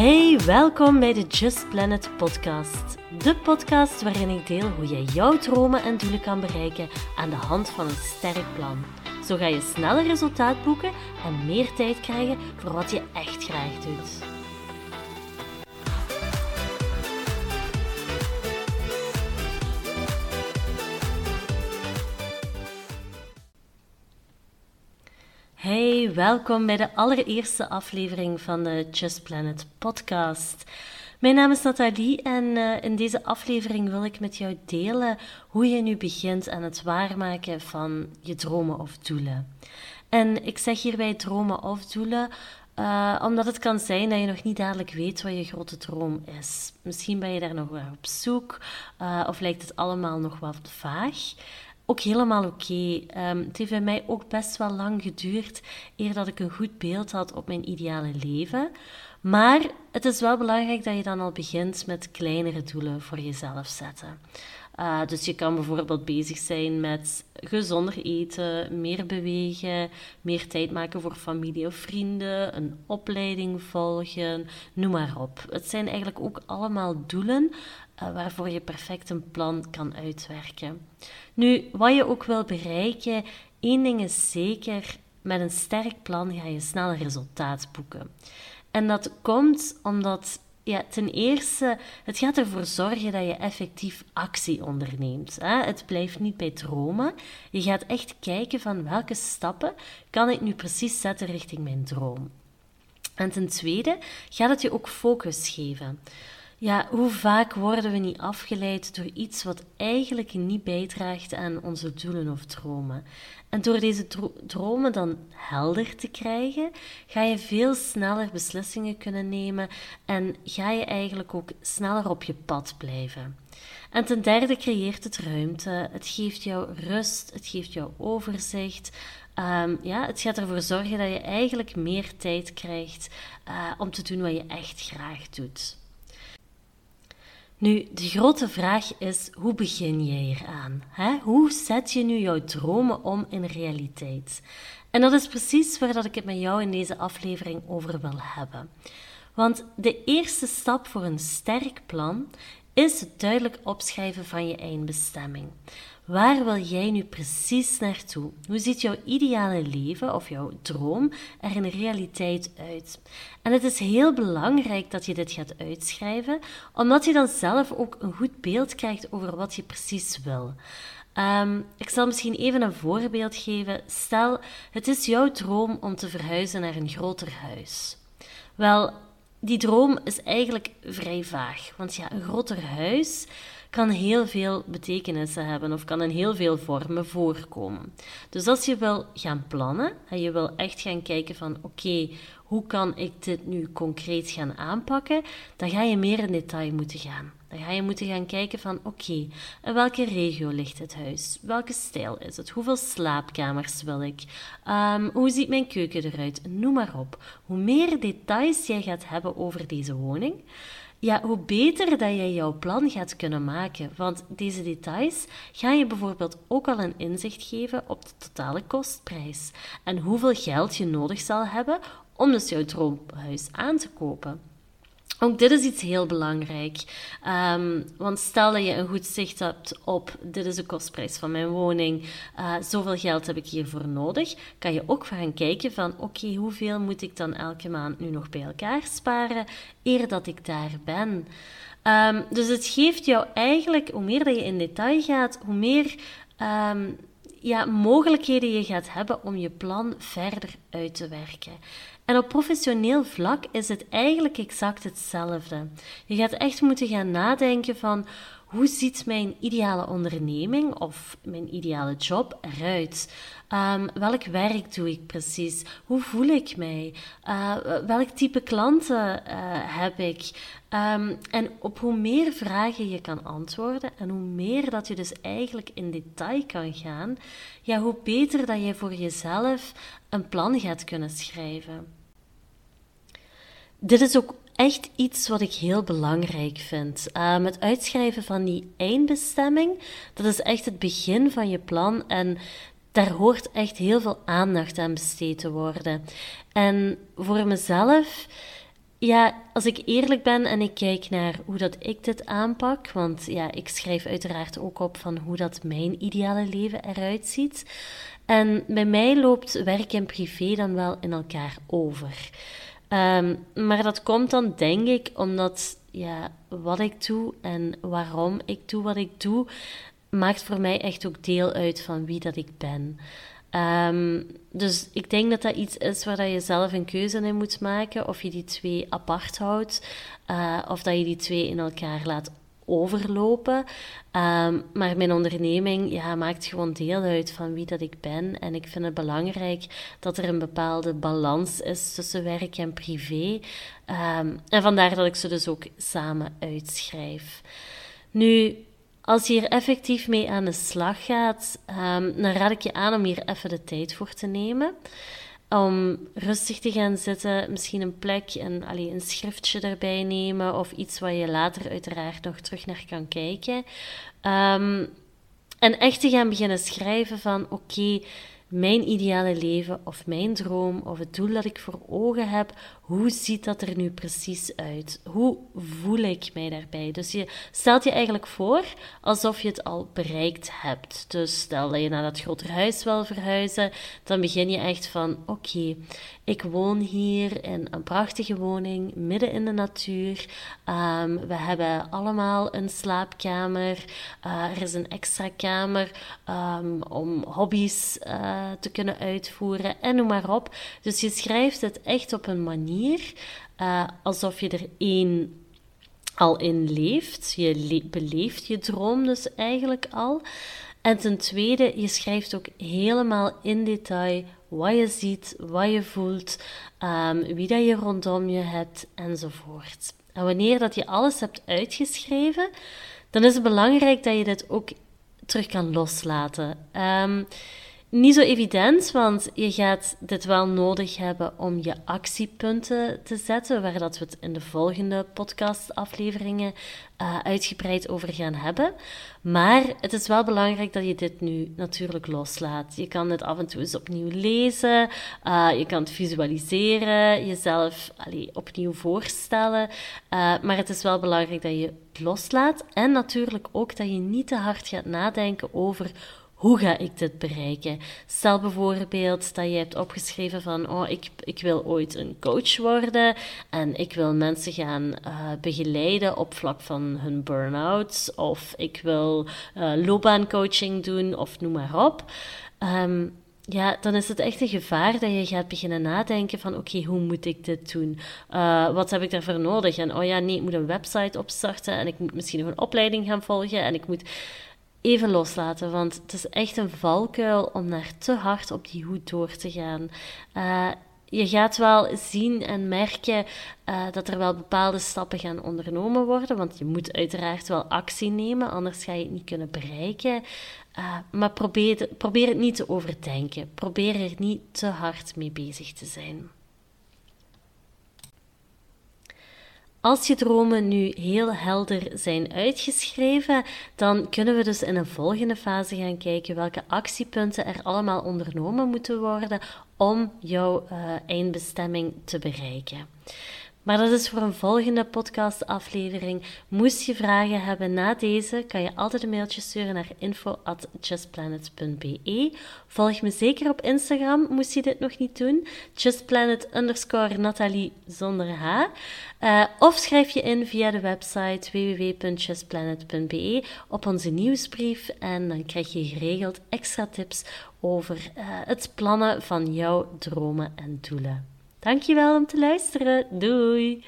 Hey, welkom bij de Just Planet podcast. De podcast waarin ik deel hoe jij jouw dromen en doelen kan bereiken aan de hand van een sterk plan. Zo ga je sneller resultaat boeken en meer tijd krijgen voor wat je echt graag doet. Welkom bij de allereerste aflevering van de Just Planet podcast. Mijn naam is Nathalie en uh, in deze aflevering wil ik met jou delen hoe je nu begint aan het waarmaken van je dromen of doelen. En ik zeg hierbij dromen of doelen uh, omdat het kan zijn dat je nog niet dadelijk weet wat je grote droom is. Misschien ben je daar nog wel op zoek uh, of lijkt het allemaal nog wat vaag ook helemaal oké. Ehm, het heeft bij mij ook best wel lang geduurd eer dat ik een goed beeld had op mijn ideale leven. Maar het is wel belangrijk dat je dan al begint met kleinere doelen voor jezelf zetten. Uh, dus je kan bijvoorbeeld bezig zijn met gezonder eten, meer bewegen, meer tijd maken voor familie of vrienden, een opleiding volgen, noem maar op. Het zijn eigenlijk ook allemaal doelen uh, waarvoor je perfect een plan kan uitwerken. Nu, wat je ook wil bereiken, één ding is zeker: met een sterk plan ga je snel resultaat boeken. En dat komt omdat ja, ten eerste, het gaat ervoor zorgen dat je effectief actie onderneemt. Hè? Het blijft niet bij dromen. Je gaat echt kijken van welke stappen kan ik nu precies zetten richting mijn droom. En ten tweede gaat het je ook focus geven. Ja, hoe vaak worden we niet afgeleid door iets wat eigenlijk niet bijdraagt aan onze doelen of dromen? En door deze dromen dan helder te krijgen, ga je veel sneller beslissingen kunnen nemen en ga je eigenlijk ook sneller op je pad blijven. En ten derde creëert het ruimte. Het geeft jou rust, het geeft jou overzicht. Um, ja, het gaat ervoor zorgen dat je eigenlijk meer tijd krijgt uh, om te doen wat je echt graag doet. Nu, de grote vraag is: hoe begin jij eraan? Hè? Hoe zet je nu jouw dromen om in realiteit? En dat is precies waar dat ik het met jou in deze aflevering over wil hebben. Want de eerste stap voor een sterk plan is het duidelijk opschrijven van je eindbestemming. Waar wil jij nu precies naartoe? Hoe ziet jouw ideale leven of jouw droom er in de realiteit uit? En het is heel belangrijk dat je dit gaat uitschrijven, omdat je dan zelf ook een goed beeld krijgt over wat je precies wil. Um, ik zal misschien even een voorbeeld geven. Stel, het is jouw droom om te verhuizen naar een groter huis. Wel, die droom is eigenlijk vrij vaag, want ja, een groter huis kan heel veel betekenissen hebben of kan in heel veel vormen voorkomen. Dus als je wil gaan plannen en je wil echt gaan kijken van oké, hoe kan ik dit nu concreet gaan aanpakken, dan ga je meer in detail moeten gaan. Dan ga je moeten gaan kijken van oké, in welke regio ligt het huis? Welke stijl is het? Hoeveel slaapkamers wil ik? Um, hoe ziet mijn keuken eruit? Noem maar op. Hoe meer details jij gaat hebben over deze woning, ja, hoe beter dat jij jouw plan gaat kunnen maken. Want deze details gaan je bijvoorbeeld ook al een inzicht geven op de totale kostprijs en hoeveel geld je nodig zal hebben om dus jouw droomhuis aan te kopen. Ook dit is iets heel belangrijk. Um, want stel dat je een goed zicht hebt op dit is de kostprijs van mijn woning, uh, zoveel geld heb ik hiervoor nodig, kan je ook gaan kijken van oké, hoeveel moet ik dan elke maand nu nog bij elkaar sparen eer dat ik daar ben. Um, dus het geeft jou eigenlijk, hoe meer dat je in detail gaat, hoe meer um, ja, mogelijkheden je gaat hebben om je plan verder uit te werken. En op professioneel vlak is het eigenlijk exact hetzelfde. Je gaat echt moeten gaan nadenken van hoe ziet mijn ideale onderneming of mijn ideale job eruit? Um, welk werk doe ik precies? Hoe voel ik mij? Uh, welk type klanten uh, heb ik? Um, en op hoe meer vragen je kan antwoorden en hoe meer dat je dus eigenlijk in detail kan gaan, ja, hoe beter dat je voor jezelf een plan gaat kunnen schrijven. Dit is ook echt iets wat ik heel belangrijk vind. Uh, het uitschrijven van die eindbestemming, dat is echt het begin van je plan en daar hoort echt heel veel aandacht aan besteed te worden. En voor mezelf ja, als ik eerlijk ben en ik kijk naar hoe dat ik dit aanpak, want ja, ik schrijf uiteraard ook op van hoe dat mijn ideale leven eruit ziet. En bij mij loopt werk en privé dan wel in elkaar over. Ehm, maar dat komt dan, denk ik, omdat ja, wat ik doe en waarom ik doe wat ik doe, maakt voor mij echt ook deel uit van wie dat ik ben. Um, dus ik denk dat dat iets is waar dat je zelf een keuze in moet maken. Of je die twee apart houdt, uh, of dat je die twee in elkaar laat overlopen. Um, maar mijn onderneming ja, maakt gewoon deel uit van wie dat ik ben. En ik vind het belangrijk dat er een bepaalde balans is tussen werk en privé. Um, en vandaar dat ik ze dus ook samen uitschrijf. Nu, als je hier effectief mee aan de slag gaat, um, dan raad ik je aan om hier even de tijd voor te nemen. Om rustig te gaan zitten, misschien een plek en allee, een schriftje erbij nemen of iets waar je later uiteraard nog terug naar kan kijken. Um, en echt te gaan beginnen schrijven van oké, mijn ideale leven of mijn droom of het doel dat ik voor ogen heb, hoe ziet dat er nu precies uit? Hoe voel ik mij daarbij? Dus je stelt je eigenlijk voor alsof je het al bereikt hebt. Dus stel dat je naar dat grotere huis wil verhuizen, dan begin je echt van: oké, ik woon hier in een prachtige woning midden in de natuur. Um, we hebben allemaal een slaapkamer. Uh, er is een extra kamer um, om hobby's uh, te kunnen uitvoeren en noem maar op. Dus je schrijft het echt op een manier uh, alsof je er één al in leeft. Je beleeft je droom dus eigenlijk al. En ten tweede, je schrijft ook helemaal in detail wat je ziet, wat je voelt, um, wie dat je rondom je hebt enzovoort. En wanneer dat je alles hebt uitgeschreven, dan is het belangrijk dat je dit ook terug kan loslaten. Um, niet zo evident, want je gaat dit wel nodig hebben om je actiepunten te zetten, waar dat we het in de volgende podcastafleveringen uh, uitgebreid over gaan hebben. Maar het is wel belangrijk dat je dit nu natuurlijk loslaat. Je kan het af en toe eens opnieuw lezen, uh, je kan het visualiseren, jezelf allee, opnieuw voorstellen. Uh, maar het is wel belangrijk dat je het loslaat en natuurlijk ook dat je niet te hard gaat nadenken over hoe ga ik dit bereiken? Stel bijvoorbeeld dat je hebt opgeschreven van, oh, ik, ik wil ooit een coach worden en ik wil mensen gaan uh, begeleiden op vlak van hun burn-outs of ik wil uh, loopbaancoaching doen of noem maar op. Um, ja, dan is het echt een gevaar dat je gaat beginnen nadenken van oké, hoe moet ik dit doen? Uh, wat heb ik daarvoor nodig? En oh ja, nee, ik moet een website opstarten en ik moet misschien nog een opleiding gaan volgen en ik moet even loslaten. Want het is echt een valkuil om daar te hard op die hoed door te gaan. Uh, je gaat wel zien en merken uh, dat er wel bepaalde stappen gaan ondernomen worden. Want je moet uiteraard wel actie nemen, anders ga je het niet kunnen bereiken. Uh, maar probeer, probeer het niet te overdenken. Probeer er niet te hard mee bezig te zijn. Als je dromen nu heel helder zijn uitgeschreven, dan kunnen we dus in een volgende fase gaan kijken welke actiepunten er allemaal ondernomen moeten worden om jouw uh, eindbestemming te bereiken. Maar dat is voor een volgende podcastaflevering. Moest je vragen hebben na deze, kan je altijd een mailtje sturen naar info.justplanet.be. Volg me zeker op Instagram, moest je dit nog niet doen. Justplanet underscore Nathalie zonder H. Uh, of schrijf je in via de website www.justplanet.be op onze nieuwsbrief en dan krijg je geregeld extra tips over uh, het plannen van jouw dromen en doelen. Dankjewel om te luisteren. Doei!